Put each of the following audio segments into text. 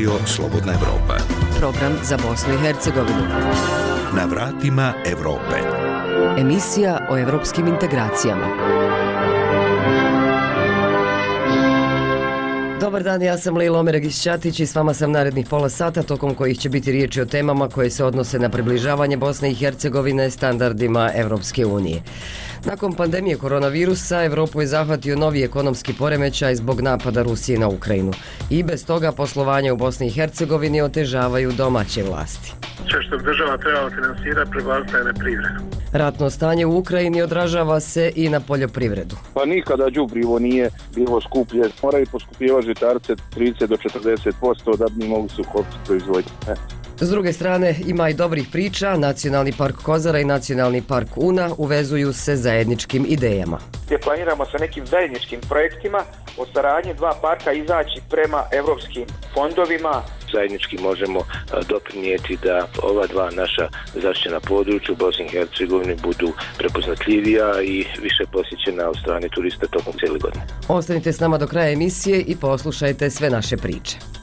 Radio Slobodna Evropa. Program za Bosnu i Hercegovinu. Na vratima Evrope. Emisija o evropskim integracijama. Dobar dan, ja sam Lilo Omeregić-Ćatić i s vama sam narednih pola sata tokom kojih će biti riječi o temama koje se odnose na približavanje Bosne i Hercegovine standardima Evropske unije. Nakon pandemije koronavirusa, Evropu je zahvatio novi ekonomski poremećaj zbog napada Rusije na Ukrajinu. I bez toga poslovanje u Bosni i Hercegovini otežavaju domaće vlasti. Sve što država treba finansirati prebazda na privredu. Ratno stanje u Ukrajini odražava se i na poljoprivredu. Pa nikada džubrivo nije bilo skuplje. Moraju poskupljivati žitarce 30 do 40% da bi mogli su kopci proizvoditi. S druge strane, ima i dobrih priča. Nacionalni park Kozara i Nacionalni park Una uvezuju se zajedničkim idejama. Gdje planiramo sa nekim zajedničkim projektima o saradnje dva parka izaći prema evropskim fondovima. Zajednički možemo doprinijeti da ova dva naša zaštićena područja u Bosni i Hercegovini budu prepoznatljivija i više posjećena od strane turista tokom cijeli godine. Ostanite s nama do kraja emisije i poslušajte sve naše priče.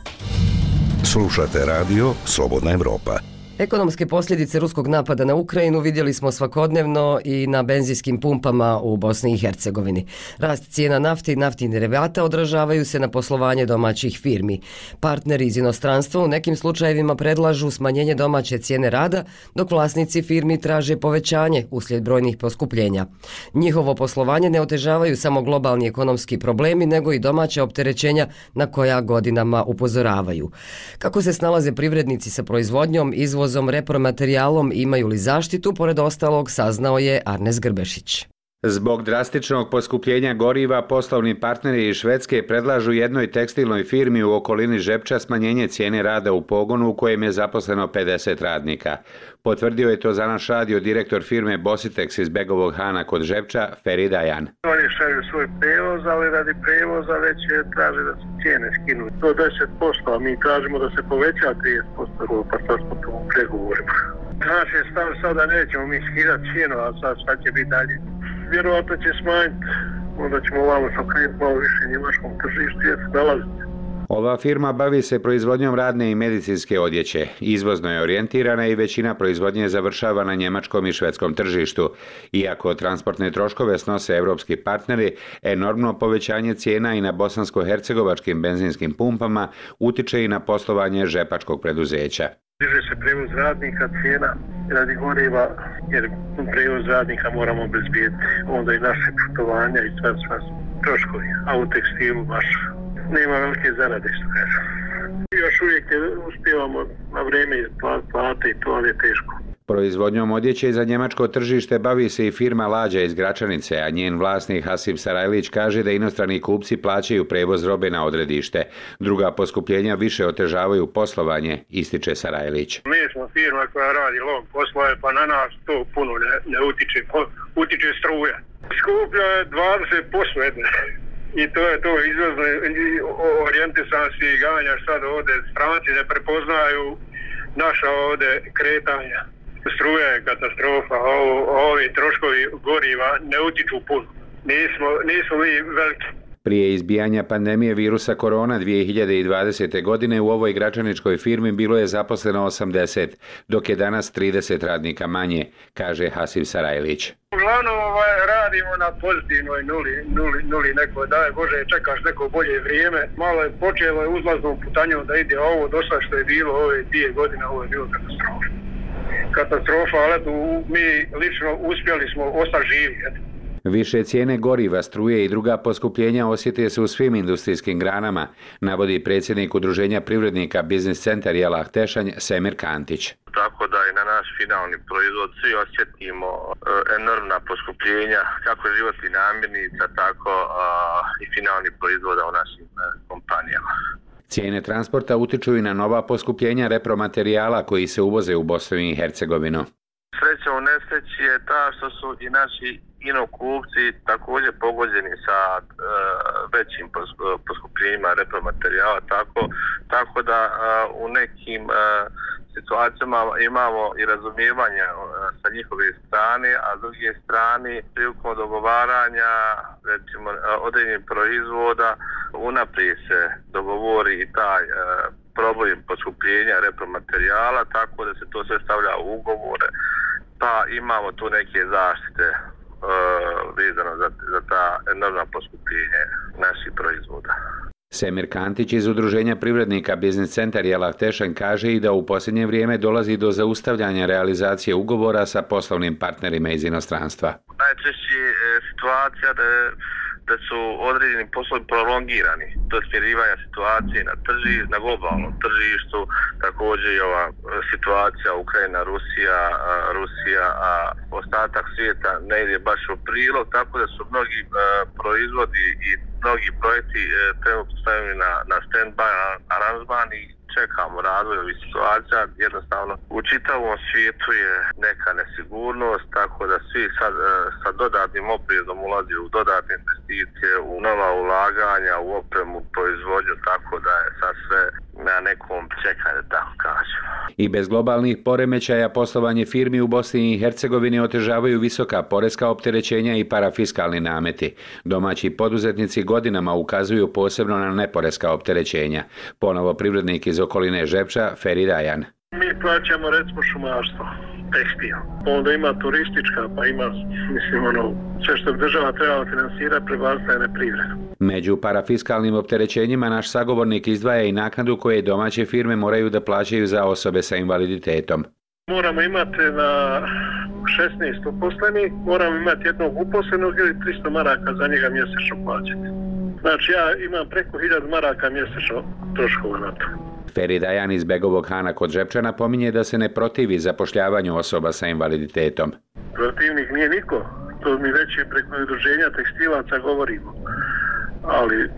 Slušate radio Slobodna Evropa. Ekonomske posljedice ruskog napada na Ukrajinu vidjeli smo svakodnevno i na benzinskim pumpama u Bosni i Hercegovini. Rast cijena nafte i naftnih derivata odražavaju se na poslovanje domaćih firmi. Partneri iz inostranstva u nekim slučajevima predlažu smanjenje domaće cijene rada, dok vlasnici firmi traže povećanje uslijed brojnih poskupljenja. Njihovo poslovanje ne otežavaju samo globalni ekonomski problemi, nego i domaće opterećenja na koja godinama upozoravaju. Kako se snalaze privrednici sa proizvodnjom, izvoz uvozom repromaterijalom imaju li zaštitu, pored ostalog saznao je Arnes Grbešić. Zbog drastičnog poskupljenja goriva, poslovni partneri iz Švedske predlažu jednoj tekstilnoj firmi u okolini Žepča smanjenje cijene rada u pogonu u kojem je zaposleno 50 radnika. Potvrdio je to za naš radio direktor firme Bositex iz Begovog Hana kod Žepča, Feridajan. Oni šalju svoj prevoz, ali radi prevoza već je traže da se cijene skinu. To 10%, a mi tražimo da se poveća 30%, pa to smo tu pregovorima. Naš je stav sada nećemo mi skidati cijenu, a sad šta će biti dalje vjerovatno će smanjiti. Onda ćemo ovamo sa krenuti malo više njemačkom tržištu jer se nalazite. Ova firma bavi se proizvodnjom radne i medicinske odjeće. Izvozno je orijentirana i većina proizvodnje završava na njemačkom i švedskom tržištu. Iako transportne troškove snose evropski partneri, enormno povećanje cijena i na bosansko-hercegovačkim benzinskim pumpama utiče i na poslovanje žepačkog preduzeća. Diže se prevoz radnika, cijena radi goriva, jer prevoz radnika moramo obezbijeti. Onda i naše putovanja i sve sve troškovi. A u tekstilu baš nema velike zarade, što kažem. Još uvijek uspijevamo na vrijeme plate i to, ali je teško. Proizvodnjom odjeće za njemačko tržište bavi se i firma Lađa iz Gračanice, a njen vlasnik Hasim Sarajlić kaže da inostrani kupci plaćaju prevoz robe na odredište. Druga poskupljenja više otežavaju poslovanje, ističe Sarajlić. Mi smo firma koja radi log poslove, pa na nas to puno ne, ne utiče, utiče struja. Skuplja je 20% jedne. I to je to izvozno orijentisansi i ganja sad ovde stranci ne prepoznaju naša ovde kretanja struja je katastrofa, ovo, ovi troškovi goriva ne utiču puno. Nismo, nismo mi veliki. Prije izbijanja pandemije virusa korona 2020. godine u ovoj gračaničkoj firmi bilo je zaposleno 80, dok je danas 30 radnika manje, kaže Hasim Sarajlić. Uglavnom ovaj, radimo na pozitivnoj nuli, nuli, nuli neko, daj Bože, čekaš neko bolje vrijeme. Malo je počelo je uzlaznom putanjom da ide ovo, došla što je bilo ove dvije godine, ovo je bilo katastrofa katastrofa, ali tu mi lično uspjeli smo ostati živi. Eto. Više cijene goriva, struje i druga poskupljenja osjetije se u svim industrijskim granama, navodi predsjednik udruženja privrednika Biznis centar Jelah Tešanj, Semir Kantić. Tako da i na naš finalni proizvod svi osjetimo e, enormna poskupljenja, kako životni namirnica, tako i finalni proizvoda u našim e, kompanijama. Cijene transporta utiču i na nova poskupljenja repromaterijala koji se uvoze u Bosnu i Hercegovinu. Sreća u nesreći je ta što su i naši inokupci također pogođeni sa e, većim poskupljenjima repromaterijala, tako, tako da e, u nekim e, situacijama imamo i razumijevanje e, sa njihove strane, a s druge strane prilikom dogovaranja recimo e, određenih proizvoda unaprijed se dogovori i taj e, problem poskupljenja repromaterijala, tako da se to sve stavlja u ugovore, pa imamo tu neke zaštite uh, vezano za, za ta enormna poskupljenje naših proizvoda. Semir Kantić iz Udruženja privrednika Biznis Centar Jelak Tešan kaže i da u posljednje vrijeme dolazi do zaustavljanja realizacije ugovora sa poslovnim partnerima iz inostranstva. Najčešće je situacija da da su određeni poslovi prolongirani do smirivanja situacije na trži, na globalnom tržištu, također i ova e, situacija Ukrajina, Rusija, Rusija, a ostatak svijeta ne ide baš u prilog, tako da su mnogi e, proizvodi i mnogi projekti e, trenutno stavljeni na, na stand-by aranžman i čekamo razvoj ovih situacija. Jednostavno, u čitavom svijetu je neka nesigurnost, tako da svi sad, e, sa dodatnim oprezom ulazi u dodatne investicije, u nova ulaganja, u opremu, proizvodnju, tako da je sad sve na nekom čekanju, tako kažem. I bez globalnih poremećaja poslovanje firmi u Bosni i Hercegovini otežavaju visoka poreska opterećenja i parafiskalni nameti. Domaći poduzetnici godinama ukazuju posebno na neporeska opterećenja. Ponovo privrednik iz okoline Žepča, Feri Rajan. Mi plaćamo recimo šumarstvo, tekstil. Onda ima turistička, pa ima, mislim, ono, sve što bi država trebala finansirati, prebazna privredu. Među parafiskalnim opterećenjima naš sagovornik izdvaja i naknadu koje domaće firme moraju da plaćaju za osobe sa invaliditetom. Moramo imati na 16 uposleni, moramo imati jednog uposlenog ili 300 maraka za njega mjesečno plaćati. Znači ja imam preko 1000 maraka mjesečno troškova na to. Feri Dajan iz Begovog Hana kod Žepčana pominje da se ne protivi zapošljavanju osoba sa invaliditetom. Protivnik nije niko, to mi već je preko udruženja tekstilaca govorimo. Ali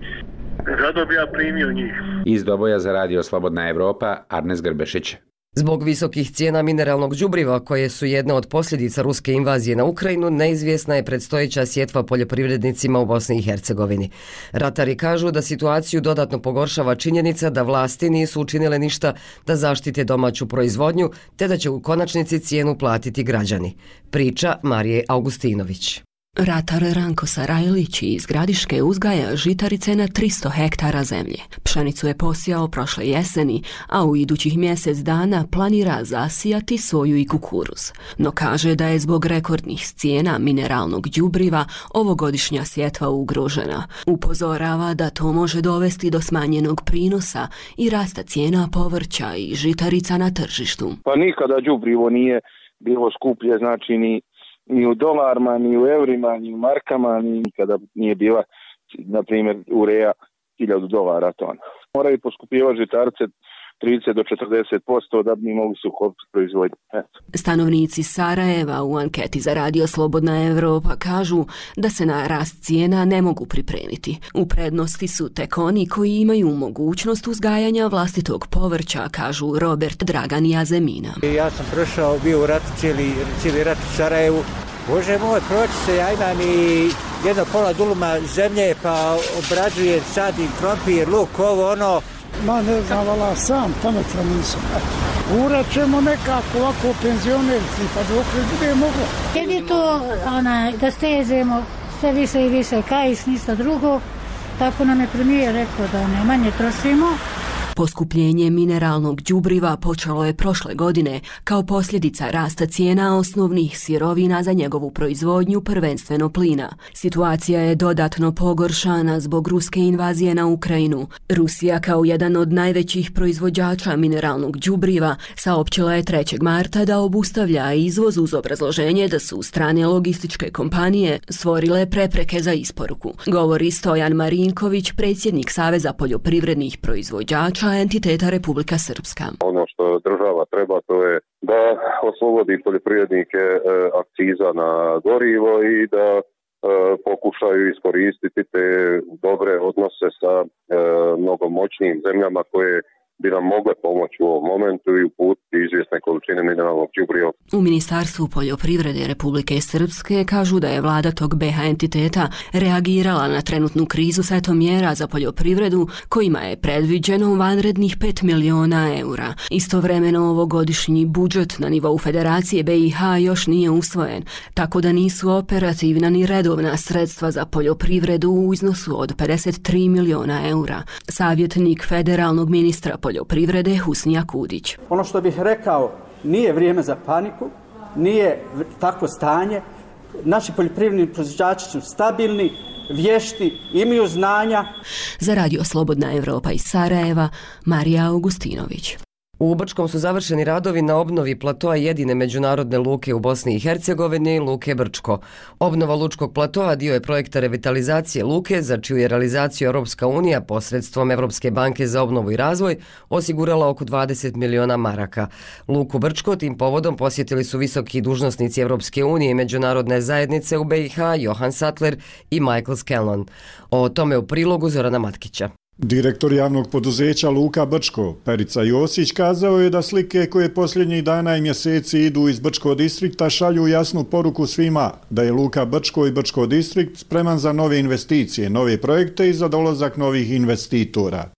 rado bi ja primio njih. Iz Doboja za radio Slobodna Evropa, Arnes Grbešić. Zbog visokih cijena mineralnog đubriva koje su jedna od posljedica ruske invazije na Ukrajinu, neizvjesna je predstojeća sjetva poljoprivrednicima u Bosni i Hercegovini. Ratari kažu da situaciju dodatno pogoršava činjenica da vlasti nisu učinile ništa da zaštite domaću proizvodnju, te da će u konačnici cijenu platiti građani. Priča Marije Augustinović. Ratar Ranko Sarajlić iz Gradiške uzgaja žitarice na 300 hektara zemlje. Pšenicu je posijao prošle jeseni, a u idućih mjesec dana planira zasijati soju i kukuruz. No kaže da je zbog rekordnih cijena mineralnog đubriva ovogodišnja sjetva ugrožena. Upozorava da to može dovesti do smanjenog prinosa i rasta cijena povrća i žitarica na tržištu. Pa nikada đubrivo nije bilo skuplje, znači ni ni u dolarima, ni u eurima, ni u markama, ni kada nije bila, na primjer, ureja 1000 dolara tona. Moraju poskupivati žitarce 30 do 40% da bi mogli su proizvoditi. Stanovnici Sarajeva u anketi za Radio Slobodna Evropa kažu da se na rast cijena ne mogu pripremiti. U prednosti su tek oni koji imaju mogućnost uzgajanja vlastitog povrća, kažu Robert Dragan i Azemina. Ja sam prošao, bio u ratu, cijeli, cijeli rat u Sarajevu. Bože moj, proći se, ja imam i jedno pola duluma zemlje, pa obrađujem sad i krompir, luk, ovo, ono, Ma ne znam, vala sam, pametan nisam. Urat ćemo nekako ovako penzionerci, pa dok li bude moglo. Kad je to ona, da stežemo sve više i više kajs, ništa drugo, tako nam je premijer rekao da ne manje trošimo, Poskupljenje mineralnog đubriva počelo je prošle godine kao posljedica rasta cijena osnovnih sirovina za njegovu proizvodnju, prvenstveno plina. Situacija je dodatno pogoršana zbog ruske invazije na Ukrajinu. Rusija kao jedan od najvećih proizvođača mineralnog đubriva saopćila je 3. marta da obustavlja izvoz uz obrazloženje da su strane logističke kompanije stvorile prepreke za isporuku. Govori Stojan Marinković, predsjednik Saveza poljoprivrednih proizvođača entiteta Republika Srpska. Ono što država treba to je da oslobodi poljoprivrednike e, akciza na gorivo i da e, pokušaju iskoristiti te dobre odnose sa e, mnogo moćnijim zemljama koje bi nam mogle pomoći u ovom momentu i uputiti izvjesne količine mineralnog džubriva. U Ministarstvu poljoprivrede Republike Srpske kažu da je vlada tog BH entiteta reagirala na trenutnu krizu setom mjera za poljoprivredu kojima je predviđeno vanrednih 5 miliona eura. Istovremeno ovogodišnji budžet na nivou Federacije BiH još nije usvojen, tako da nisu operativna ni redovna sredstva za poljoprivredu u iznosu od 53 miliona eura. Savjetnik federalnog ministra poljoprivrede poljoprivrede Husnija Kudić. Ono što bih rekao, nije vrijeme za paniku, nije takvo stanje. Naši poljoprivredni proizvođači su stabilni, vješti, imaju znanja. Za radio Slobodna Evropa iz Sarajeva, Marija Augustinović. U Brčkom su završeni radovi na obnovi platoa jedine međunarodne luke u Bosni i Hercegovini, Luke Brčko. Obnova lučkog platoa dio je projekta revitalizacije luke, za čiju je realizaciju Europska unija posredstvom Evropske banke za obnovu i razvoj osigurala oko 20 miliona maraka. Luku Brčko tim povodom posjetili su visoki dužnosnici Evropske unije i međunarodne zajednice u BiH, Johan Sattler i Michael Scanlon. O tome u prilogu Zorana Matkića. Direktor javnog poduzeća Luka Brčko, Perica Josić, kazao je da slike koje posljednjih dana i mjeseci idu iz Brčko distrikta šalju jasnu poruku svima da je Luka Brčko i Brčko distrikt spreman za nove investicije, nove projekte i za dolazak novih investitora.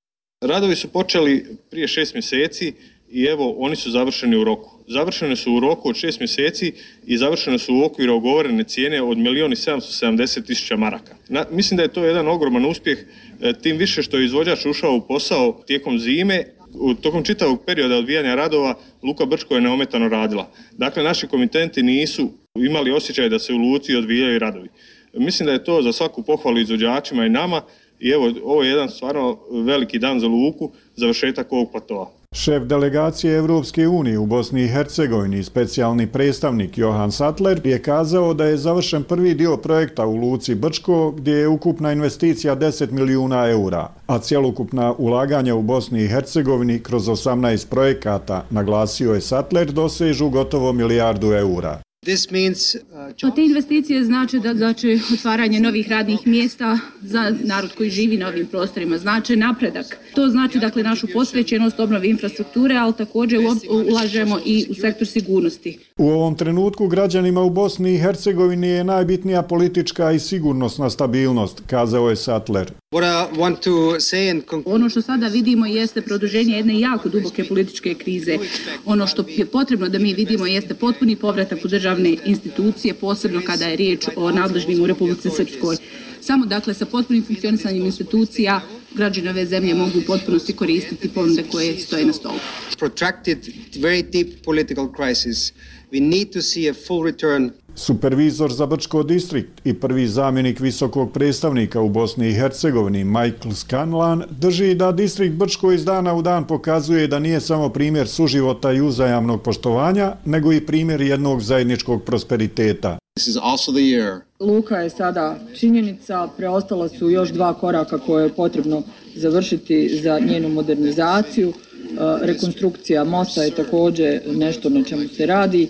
Radovi su počeli prije šest mjeseci i evo oni su završeni u roku. Završene su u roku od 6 mjeseci i završene su u okviru ogovorene cijene od 1.770.000 maraka. Na, mislim da je to jedan ogroman uspjeh e, tim više što je izvođač ušao u posao tijekom zime, u tokom čitavog perioda odvijanja radova Luka Brčko je neometano radila. Dakle, naši komitenti nisu imali osjećaj da se u Luci odvijaju radovi. Mislim da je to za svaku pohvalu izvođačima i nama i evo, ovo je jedan stvarno veliki dan za Luku, završetak ovog platova. Šef delegacije Evropske unije u Bosni i Hercegovini, specijalni predstavnik Johan Sattler, je kazao da je završen prvi dio projekta u Luci Brčko, gdje je ukupna investicija 10 milijuna eura, a cjelokupna ulaganja u Bosni i Hercegovini kroz 18 projekata, naglasio je Sattler, dosežu gotovo milijardu eura. Uh, te investicije znači da znači otvaranje novih radnih mjesta za narod koji živi na ovim prostorima, znači napredak. To znači dakle našu posvećenost obnovi infrastrukture, ali također ulažemo i u sektor sigurnosti. U ovom trenutku građanima u Bosni i Hercegovini je najbitnija politička i sigurnosna stabilnost, kazao je Sattler. Ono što sada vidimo jeste produženje jedne jako duboke političke krize. Ono što je potrebno da mi vidimo jeste potpuni povratak u državne institucije, posebno kada je riječ o nadležnim u Republici Srpskoj. Samo dakle sa potpunim funkcionisanjem institucija građani ove zemlje mogu u potpunosti koristiti ponude koje stoje na stolu. Protracted, very deep political crisis. We need to see a full return Supervizor za Brčko distrikt i prvi zamjenik visokog predstavnika u Bosni i Hercegovini, Michael Scanlan, drži da distrikt Brčko iz dana u dan pokazuje da nije samo primjer suživota i uzajamnog poštovanja, nego i primjer jednog zajedničkog prosperiteta. Luka je sada činjenica, preostala su još dva koraka koje je potrebno završiti za njenu modernizaciju. Rekonstrukcija mosta je također nešto na čemu se radi.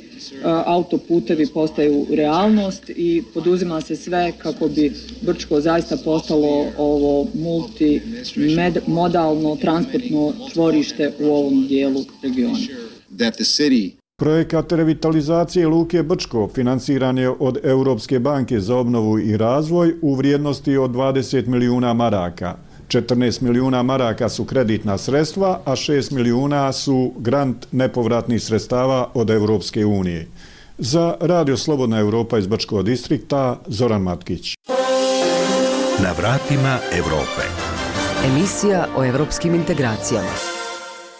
Autoputevi postaju realnost i poduzima se sve kako bi Brčko zaista postalo ovo multimodalno transportno tvorište u ovom dijelu regiona. Projekat revitalizacije Luke Brčko financiran je od Europske banke za obnovu i razvoj u vrijednosti od 20 milijuna maraka. 14 milijuna maraka su kreditna sredstva, a 6 milijuna su grant nepovratnih sredstava od Evropske unije. Za Radio Slobodna Evropa iz Brčkog distrikta, Zoran Matkić. Na vratima Evrope. Emisija o evropskim integracijama.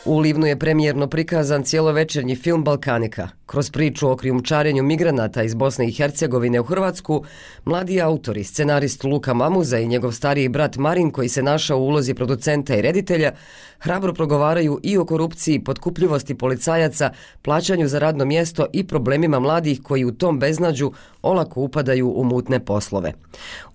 U Livnu je premijerno prikazan cijelovečernji film Balkanika. Kroz priču o krijumčarenju migranata iz Bosne i Hercegovine u Hrvatsku, mladi autori, scenarist Luka Mamuza i njegov stariji brat Marin, koji se našao u ulozi producenta i reditelja, hrabro progovaraju i o korupciji, podkupljivosti policajaca, plaćanju za radno mjesto i problemima mladih koji u tom beznađu olako upadaju u mutne poslove.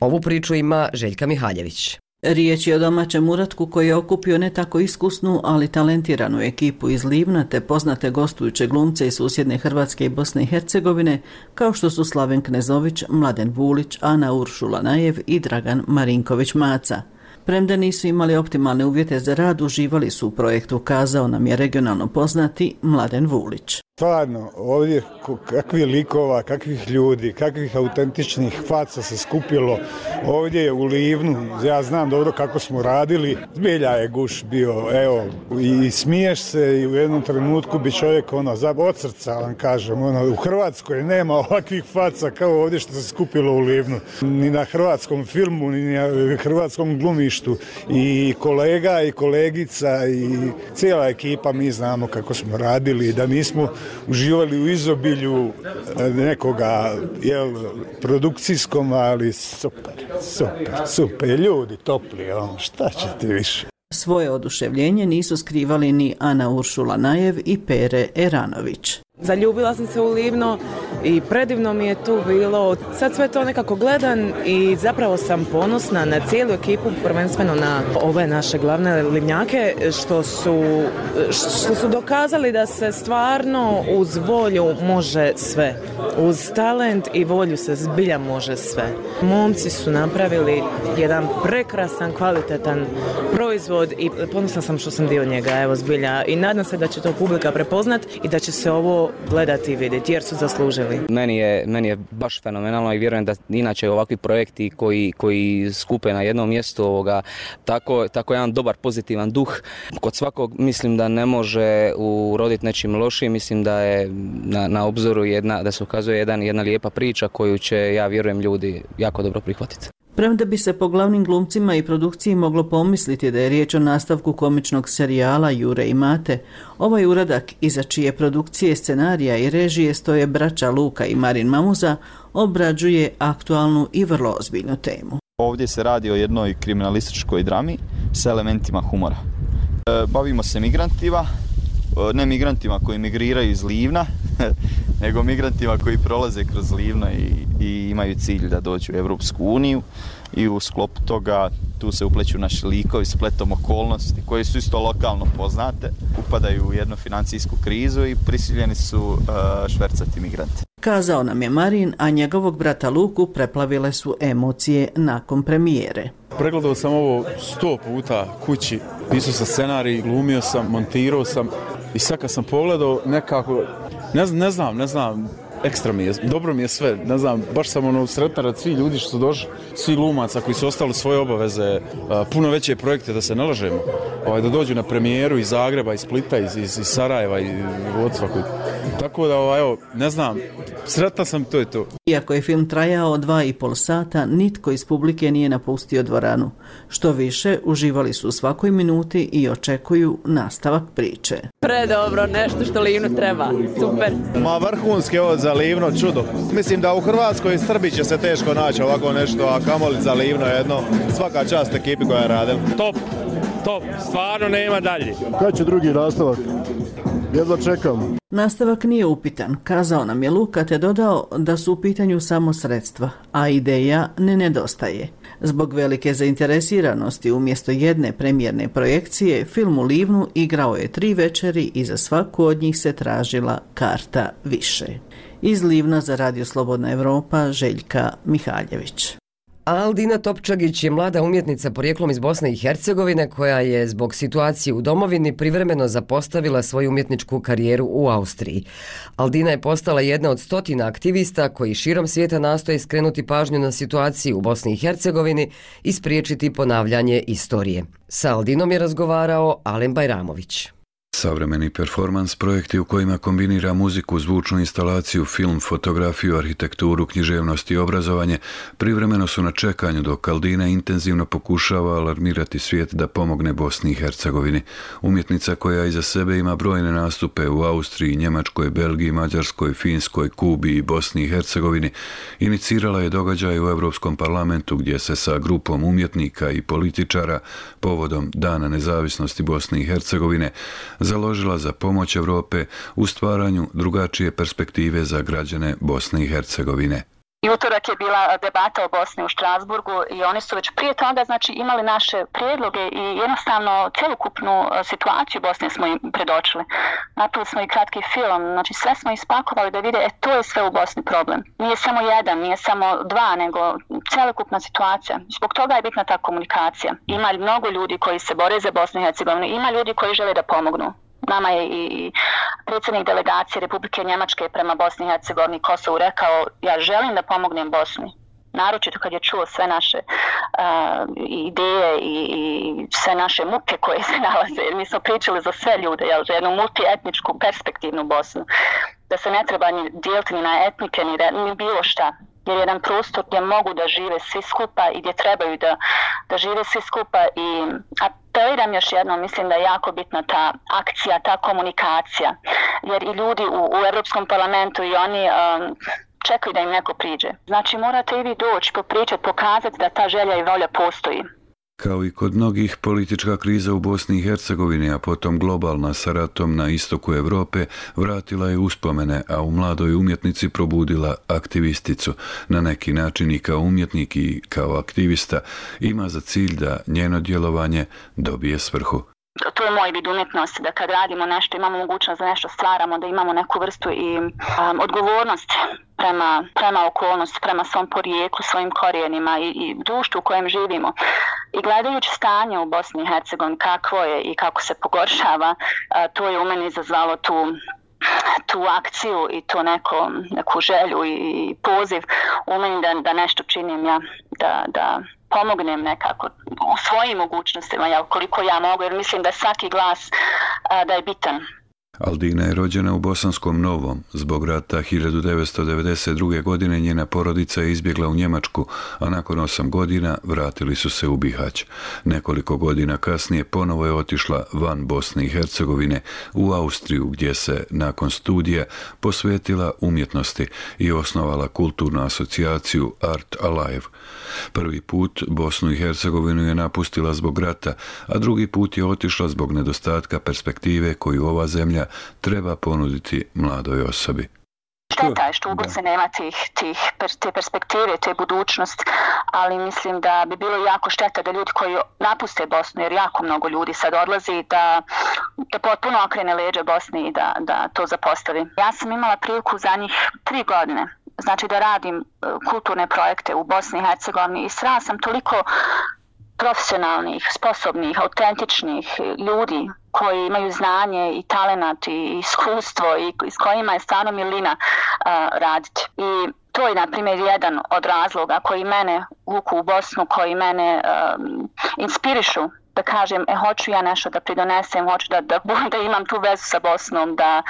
Ovu priču ima Željka Mihaljević. Riječ je o domaćem uratku koji je okupio ne tako iskusnu, ali talentiranu ekipu iz Livna te poznate gostujuće glumce iz susjedne Hrvatske i Bosne i Hercegovine, kao što su Slaven Knezović, Mladen Vulić, Ana Uršula Najev i Dragan Marinković-Maca. Premda nisu imali optimalne uvjete za rad, uživali su u projektu, kazao nam je regionalno poznati Mladen Vulić. Stvarno, ovdje kakvi likova, kakvih ljudi, kakvih autentičnih faca se skupilo ovdje je u Livnu. Ja znam dobro kako smo radili. Zbilja je guš bio, evo, i smiješ se i u jednom trenutku bi čovjek ono, od srca vam kažem, ono, u Hrvatskoj nema ovakvih faca kao ovdje što se skupilo u Livnu. Ni na hrvatskom filmu, ni na hrvatskom glumištu. I kolega i kolegica i cijela ekipa mi znamo kako smo radili, da nismo uživali u izobilju e, nekoga jel, produkcijskom, ali super, super, super, ljudi topli, on, šta ćete više. Svoje oduševljenje nisu skrivali ni Ana Uršula Najev i Pere Eranović. Zaljubila sam se u Livno i predivno mi je tu bilo. Sad sve to nekako gledam i zapravo sam ponosna na cijelu ekipu, prvenstveno na ove naše glavne livnjake, što su, što su dokazali da se stvarno uz volju može sve. Uz talent i volju se zbilja može sve. Momci su napravili jedan prekrasan, kvalitetan proizvod i ponosna sam što sam dio njega, evo zbilja. I nadam se da će to publika prepoznat i da će se ovo gledati i vidjeti jer su zaslužili. Meni je, meni je baš fenomenalno i vjerujem da inače ovakvi projekti koji, koji skupe na jednom mjestu ovoga, tako, tako jedan dobar pozitivan duh. Kod svakog mislim da ne može uroditi nečim lošim, mislim da je na, na obzoru jedna, da se ukazuje jedan, jedna lijepa priča koju će, ja vjerujem, ljudi jako dobro prihvatiti. Premda bi se po glavnim glumcima i produkciji moglo pomisliti da je riječ o nastavku komičnog serijala Jure i Mate, ovaj uradak iza čije produkcije, scenarija i režije stoje braća Luka i Marin Mamuza obrađuje aktualnu i vrlo ozbiljnu temu. Ovdje se radi o jednoj kriminalističkoj drami sa elementima humora. E, bavimo se migrantima, ne migrantima koji migriraju iz Livna, nego migrantima koji prolaze kroz Livno i, i imaju cilj da dođu u Evropsku uniju i u sklopu toga tu se upleću naši likovi spletom okolnosti koji su isto lokalno poznate, upadaju u jednu financijsku krizu i prisiljeni su uh, švercati migrante. Kazao nam je Marin, a njegovog brata Luku preplavile su emocije nakon premijere. Pregledao sam ovo sto puta kući, pisao sam scenarij, glumio sam, montirao sam i sad kad sam pogledao nekako Ne, ne znam, ne znam, ekstra mi je, dobro mi je sve, ne znam, baš sam ono sretan rad svi ljudi što su došli, svi lumaca koji su ostali svoje obaveze, puno veće projekte da se nalažemo, ovaj, da dođu na premijeru iz Zagreba, iz Splita, iz, iz, iz Sarajeva i od koji... Tako da, ovaj, evo, ne znam, sretan sam, to je to. Iako je film trajao dva i pol sata, nitko iz publike nije napustio dvoranu. Što više, uživali su u svakoj minuti i očekuju nastavak priče. Predobro, nešto što Livnu treba, super. Ma vrhunski ovo za Livno, čudo. Mislim da u Hrvatskoj i Srbiji će se teško naći ovako nešto, a kamoli za Livno jedno. Svaka čast ekipi koja je radila. Top, top, stvarno nema dalje. Kad će drugi nastavak? Jedva čekam. Nastavak nije upitan, kazao nam je Luka te dodao da su u pitanju samo sredstva, a ideja ne nedostaje. Zbog velike zainteresiranosti umjesto jedne premijerne projekcije, film u Livnu igrao je tri večeri i za svaku od njih se tražila karta više. Iz Livna za Radio Slobodna Evropa, Željka Mihaljević. Aldina Topčagić je mlada umjetnica porijeklom iz Bosne i Hercegovine koja je zbog situacije u domovini privremeno zapostavila svoju umjetničku karijeru u Austriji. Aldina je postala jedna od stotina aktivista koji širom svijeta nastoje skrenuti pažnju na situaciju u Bosni i Hercegovini i spriječiti ponavljanje istorije. Sa Aldinom je razgovarao Alen Bajramović. Savremeni performans projekti u kojima kombinira muziku, zvučnu instalaciju, film, fotografiju, arhitekturu, književnost i obrazovanje privremeno su na čekanju dok Kaldina intenzivno pokušava alarmirati svijet da pomogne Bosni i Hercegovini. Umjetnica koja iza sebe ima brojne nastupe u Austriji, Njemačkoj, Belgiji, Mađarskoj, Finskoj, Kubi i Bosni i Hercegovini inicirala je događaj u Evropskom parlamentu gdje se sa grupom umjetnika i političara povodom Dana nezavisnosti Bosne i Hercegovine založila za pomoć Evrope u stvaranju drugačije perspektive za građane Bosne i Hercegovine. I utorak je bila debata o Bosni u Štrasburgu i oni su već prije toga znači, imali naše prijedloge i jednostavno celokupnu e, situaciju Bosne smo im predočili. Napravili smo i kratki film, znači sve smo ispakovali da vide, e to je sve u Bosni problem. Nije samo jedan, nije samo dva, nego celokupna situacija. Zbog toga je bitna ta komunikacija. Ima mnogo ljudi koji se bore za Bosnu i Hercegovinu, ima ljudi koji žele da pomognu nama je i predsjednik delegacije Republike Njemačke prema Bosni i Hercegovini Kosovu rekao ja želim da pomognem Bosni. Naročito kad je čuo sve naše uh, ideje i, i sve naše muke koje se nalaze, jer mi smo pričali za sve ljude, jel, za jednu multietničku perspektivnu Bosnu, da se ne treba ni dijeliti ni na etnike, ni, ni bilo šta, jer jedan prostor gdje mogu da žive svi skupa i gdje trebaju da, da žive svi skupa i apeliram još jednom, mislim da je jako bitna ta akcija, ta komunikacija, jer i ljudi u, u Europskom parlamentu i oni um, čekaju da im neko priđe. Znači morate i vi doći, popričati, pokazati da ta želja i volja postoji. Kao i kod mnogih, politička kriza u Bosni i Hercegovini, a potom globalna sa ratom na istoku Evrope, vratila je uspomene, a u mladoj umjetnici probudila aktivisticu. Na neki način i kao umjetnik i kao aktivista ima za cilj da njeno djelovanje dobije svrhu to je moj vid umjetnosti, da kad radimo nešto, imamo mogućnost da nešto stvaramo, da imamo neku vrstu i um, odgovornost prema, prema okolnosti, prema svom porijeklu, svojim korijenima i, i društvu u kojem živimo. I gledajući stanje u Bosni i Hercegovini, kakvo je i kako se pogoršava, uh, to je u meni izazvalo tu tu akciju i to neko, neku želju i poziv u meni da, da nešto činim ja, da, da pomognem nekako u svojim mogućnostima, ja, koliko ja mogu, jer mislim da svaki glas a, da je bitan. Aldina je rođena u Bosanskom Novom. Zbog rata 1992. godine njena porodica je izbjegla u Njemačku, a nakon osam godina vratili su se u Bihać. Nekoliko godina kasnije ponovo je otišla van Bosne i Hercegovine u Austriju, gdje se nakon studija posvetila umjetnosti i osnovala kulturnu asocijaciju Art Alive. Prvi put Bosnu i Hercegovinu je napustila zbog rata, a drugi put je otišla zbog nedostatka perspektive koju ova zemlja treba ponuditi mladoj osobi. Šteta je što u Bosni nema tih, tih, te perspektive, te budućnost, ali mislim da bi bilo jako šteta da ljudi koji napuste Bosnu, jer jako mnogo ljudi sad odlazi, da, da potpuno okrene leđe Bosni i da, da to zapostavi. Ja sam imala priliku za njih tri godine znači da radim e, kulturne projekte u Bosni i Hercegovini i srela sam toliko profesionalnih, sposobnih, autentičnih ljudi koji imaju znanje i talenat i iskustvo i s kojima je stvarno milina uh, raditi. I to je, na primjer, jedan od razloga koji mene vuku u Bosnu, koji mene um, inspirišu da kažem, e, hoću ja nešto da pridonesem, hoću da, da, da imam tu vezu sa Bosnom, da,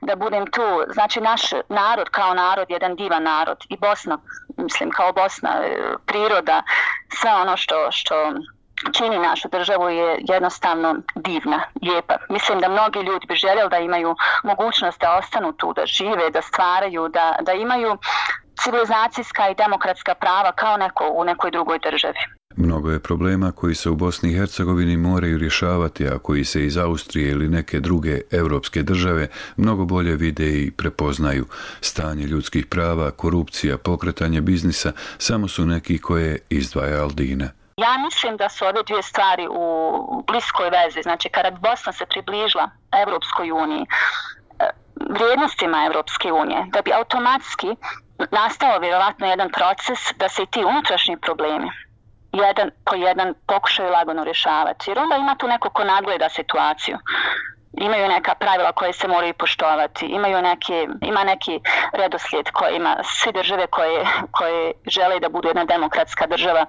da budem tu. Znači, naš narod kao narod je jedan divan narod i Bosna, mislim, kao Bosna, e, priroda, sve ono što, što čini našu državu je jednostavno divna, lijepa. Mislim da mnogi ljudi bi željeli da imaju mogućnost da ostanu tu, da žive, da stvaraju, da, da imaju civilizacijska i demokratska prava kao neko u nekoj drugoj državi. Mnogo je problema koji se u Bosni i Hercegovini moraju rješavati, a koji se iz Austrije ili neke druge evropske države mnogo bolje vide i prepoznaju. Stanje ljudskih prava, korupcija, pokretanje biznisa samo su neki koje izdvaja Aldina. Ja mislim da su ove dvije stvari u bliskoj vezi. Znači, kada bi Bosna se približila Evropskoj uniji, e, vrijednostima Evropske unije, da bi automatski nastao vjerovatno jedan proces da se i ti unutrašnji problemi jedan po jedan pokušaju lagano rješavati. Jer onda ima tu neko ko nagleda situaciju. Imaju neka pravila koje se moraju poštovati. Imaju neki, ima neki redoslijed koji ima svi države koje, koje žele da budu jedna demokratska država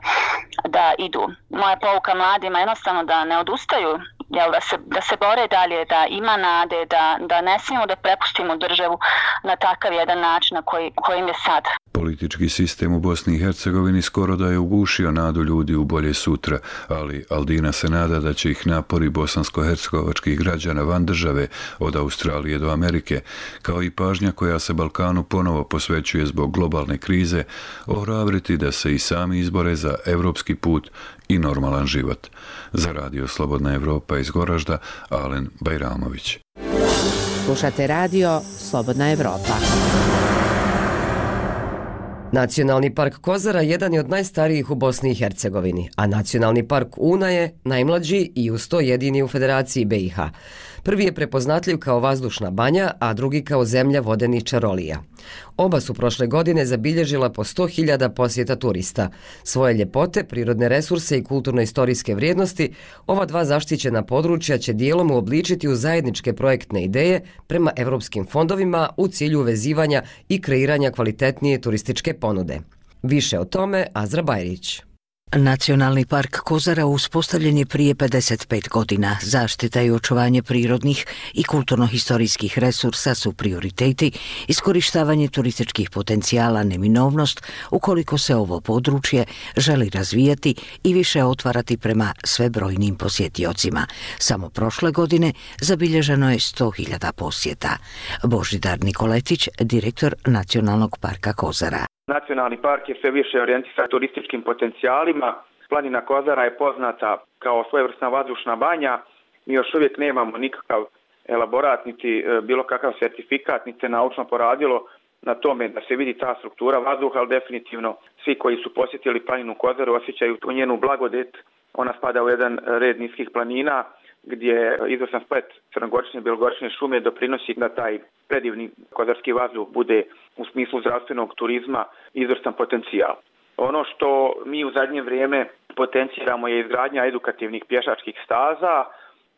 da idu. Moja pouka mladima je jednostavno da ne odustaju jel, da, se, da se bore dalje, da ima nade, da, da ne smijemo da prepustimo državu na takav jedan način na koji, kojim je sad. Politički sistem u Bosni i Hercegovini skoro da je ugušio nadu ljudi u bolje sutra, ali Aldina se nada da će ih napori bosansko-hercegovačkih građana van države od Australije do Amerike, kao i pažnja koja se Balkanu ponovo posvećuje zbog globalne krize, ohrabriti da se i sami izbore za evropski put i normalan život. Za radio Slobodna Evropa iz Goražda, Alen Bajramović. Slušate radio Slobodna Evropa. Nacionalni park Kozara jedan je od najstarijih u Bosni i Hercegovini, a Nacionalni park Una je najmlađi i uz to jedini u Federaciji BiH. Prvi je prepoznatljiv kao vazdušna banja, a drugi kao zemlja vodenih čarolija. Oba su prošle godine zabilježila po 100.000 posjeta turista. Svoje ljepote, prirodne resurse i kulturno-istorijske vrijednosti, ova dva zaštićena područja će dijelom uobličiti u zajedničke projektne ideje prema evropskim fondovima u cilju uvezivanja i kreiranja kvalitetnije turističke ponude. Više o tome Azra Bajrić. Nacionalni park Kozara uspostavljen je prije 55 godina. Zaštita i očuvanje prirodnih i kulturno-historijskih resursa su prioriteti, iskorištavanje turističkih potencijala neminovnost ukoliko se ovo područje želi razvijati i više otvarati prema sve brojnim posjetiocima. Samo prošle godine zabilježeno je 100.000 posjeta. Božidar Nikoletić, direktor Nacionalnog parka Kozara. Nacionalni park je sve više orijentisan turističkim potencijalima. Planina Kozara je poznata kao svojevrsna vazdušna banja. Mi još uvijek nemamo nikakav elaborat, niti e, bilo kakav sertifikat, niti se naučno poradilo na tome da se vidi ta struktura vazduha, ali definitivno svi koji su posjetili planinu Kozaru osjećaju tu njenu blagodet. Ona spada u jedan red niskih planina gdje izvrstan splet crnogorične i belogorične šume doprinosi da taj predivni kozarski vazduh bude u smislu zdravstvenog turizma izvrstan potencijal. Ono što mi u zadnje vrijeme potenciramo je izgradnja edukativnih pješačkih staza,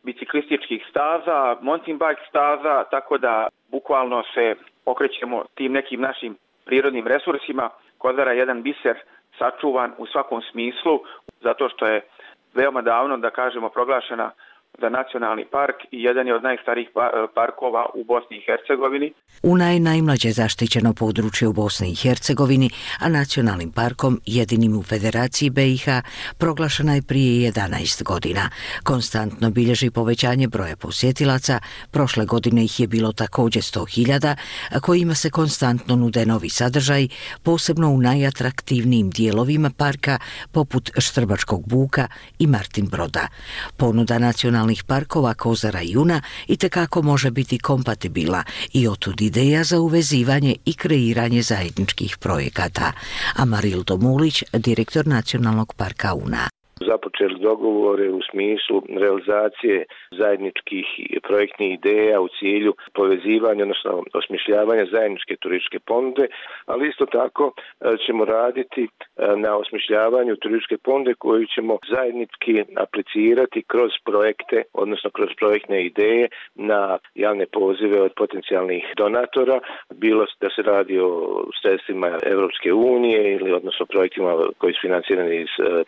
biciklističkih staza, mountain bike staza, tako da bukvalno se okrećemo tim nekim našim prirodnim resursima. Kozara je jedan biser sačuvan u svakom smislu, zato što je veoma davno, da kažemo, proglašena za nacionalni park i jedan je od najstarijih pa, eh, parkova u Bosni i Hercegovini. U najnajmlađe zaštićeno područje u Bosni i Hercegovini, a nacionalnim parkom jedinim u Federaciji BiH proglašena je prije 11 godina. Konstantno bilježi povećanje broja posjetilaca, prošle godine ih je bilo također 100.000, kojima se konstantno nude novi sadržaj, posebno u najatraktivnijim dijelovima parka, poput Štrbačkog buka i Martin Broda. Ponuda nacionalnog nacionalnih parkova Kozara i Juna i tekako može biti kompatibila i otud ideja za uvezivanje i kreiranje zajedničkih projekata. Amarildo Mulić, direktor Nacionalnog parka Una započeli dogovore u smislu realizacije zajedničkih projektnih ideja u cilju povezivanja, odnosno osmišljavanja zajedničke turističke ponude, ali isto tako e, ćemo raditi e, na osmišljavanju turističke ponude koju ćemo zajednički aplicirati kroz projekte, odnosno kroz projektne ideje na javne pozive od potencijalnih donatora, bilo da se radi o sredstvima Evropske unije ili odnosno projektima koji su financirani iz e,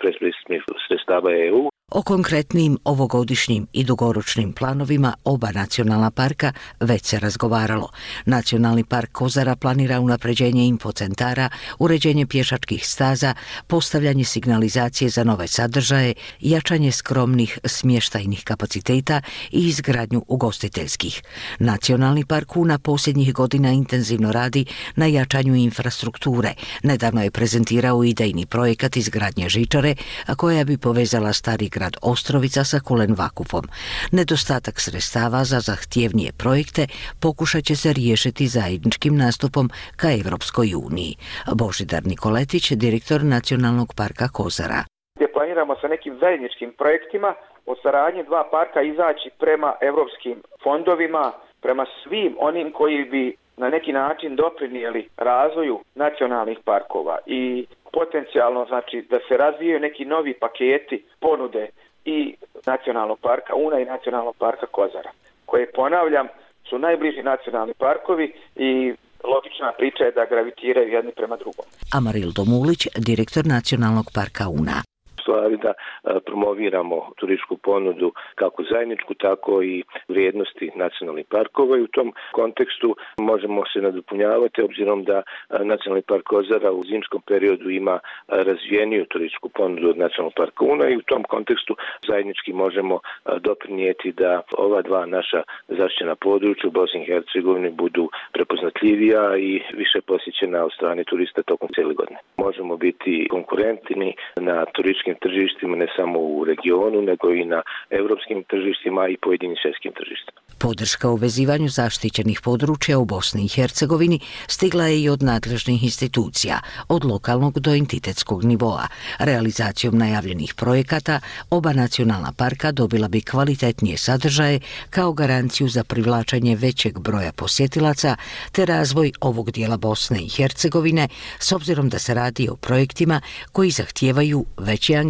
predpristupnih sredstava EU. O konkretnim ovogodišnjim i dugoročnim planovima oba nacionalna parka već se razgovaralo. Nacionalni park Kozara planira unapređenje infocentara, uređenje pješačkih staza, postavljanje signalizacije za nove sadržaje, jačanje skromnih smještajnih kapaciteta i izgradnju ugostiteljskih. Nacionalni park Una posljednjih godina intenzivno radi na jačanju infrastrukture. Nedavno je prezentirao idejni projekat izgradnje žičare, a koja bi povezala stari grad Ostrovica sa Kulen Vakufom. Nedostatak sredstava za zahtjevnije projekte pokušat će se riješiti zajedničkim nastupom ka Evropskoj uniji. Božidar Nikoletić, direktor Nacionalnog parka Kozara. Gdje planiramo sa nekim zajedničkim projektima o saradnje dva parka izaći prema evropskim fondovima, prema svim onim koji bi na neki način doprinijeli razvoju nacionalnih parkova i potencijalno znači da se razvijaju neki novi paketi ponude i nacionalnog parka Una i nacionalnog parka Kozara, koje ponavljam su najbliži nacionalni parkovi i logična priča je da gravitiraju jedni prema drugom. Amarildo Mulić, direktor nacionalnog parka Una stvari da e, promoviramo turističku ponudu kako zajedničku, tako i vrijednosti nacionalnih parkova i u tom kontekstu možemo se nadopunjavati obzirom da e, Nacionalni park Kozara u zimskom periodu ima e, razvijeniju turističku ponudu od Nacionalnog parka Una i u tom kontekstu zajednički možemo doprinijeti da ova dva naša zaštićena područja u Bosni i Hercegovini budu prepoznatljivija i više posjećena od strane turista tokom cijele godine. Možemo biti konkurentni na turističkim tržištima, ne samo u regionu, nego i na evropskim tržištima i pojedinim svjetskim tržištima. Podrška u vezivanju zaštićenih područja u Bosni i Hercegovini stigla je i od nadležnih institucija, od lokalnog do entitetskog nivoa. Realizacijom najavljenih projekata oba nacionalna parka dobila bi kvalitetnije sadržaje kao garanciju za privlačenje većeg broja posjetilaca te razvoj ovog dijela Bosne i Hercegovine s obzirom da se radi o projektima koji zahtijevaju veći angažman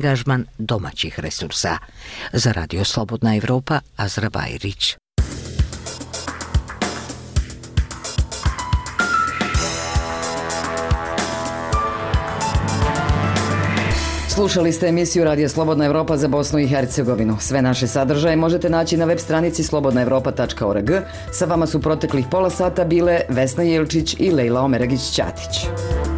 domaćih resursa. Za Radio Slobodna Evropa, Azra Bajrić. Slušali ste emisiju Radija Slobodna Evropa za Bosnu i Hercegovinu. Sve naše sadržaje možete naći na web stranici slobodnaevropa.org. Sa vama su proteklih pola sata bile Vesna Jelčić i Lejla Omeragić-Ćatić.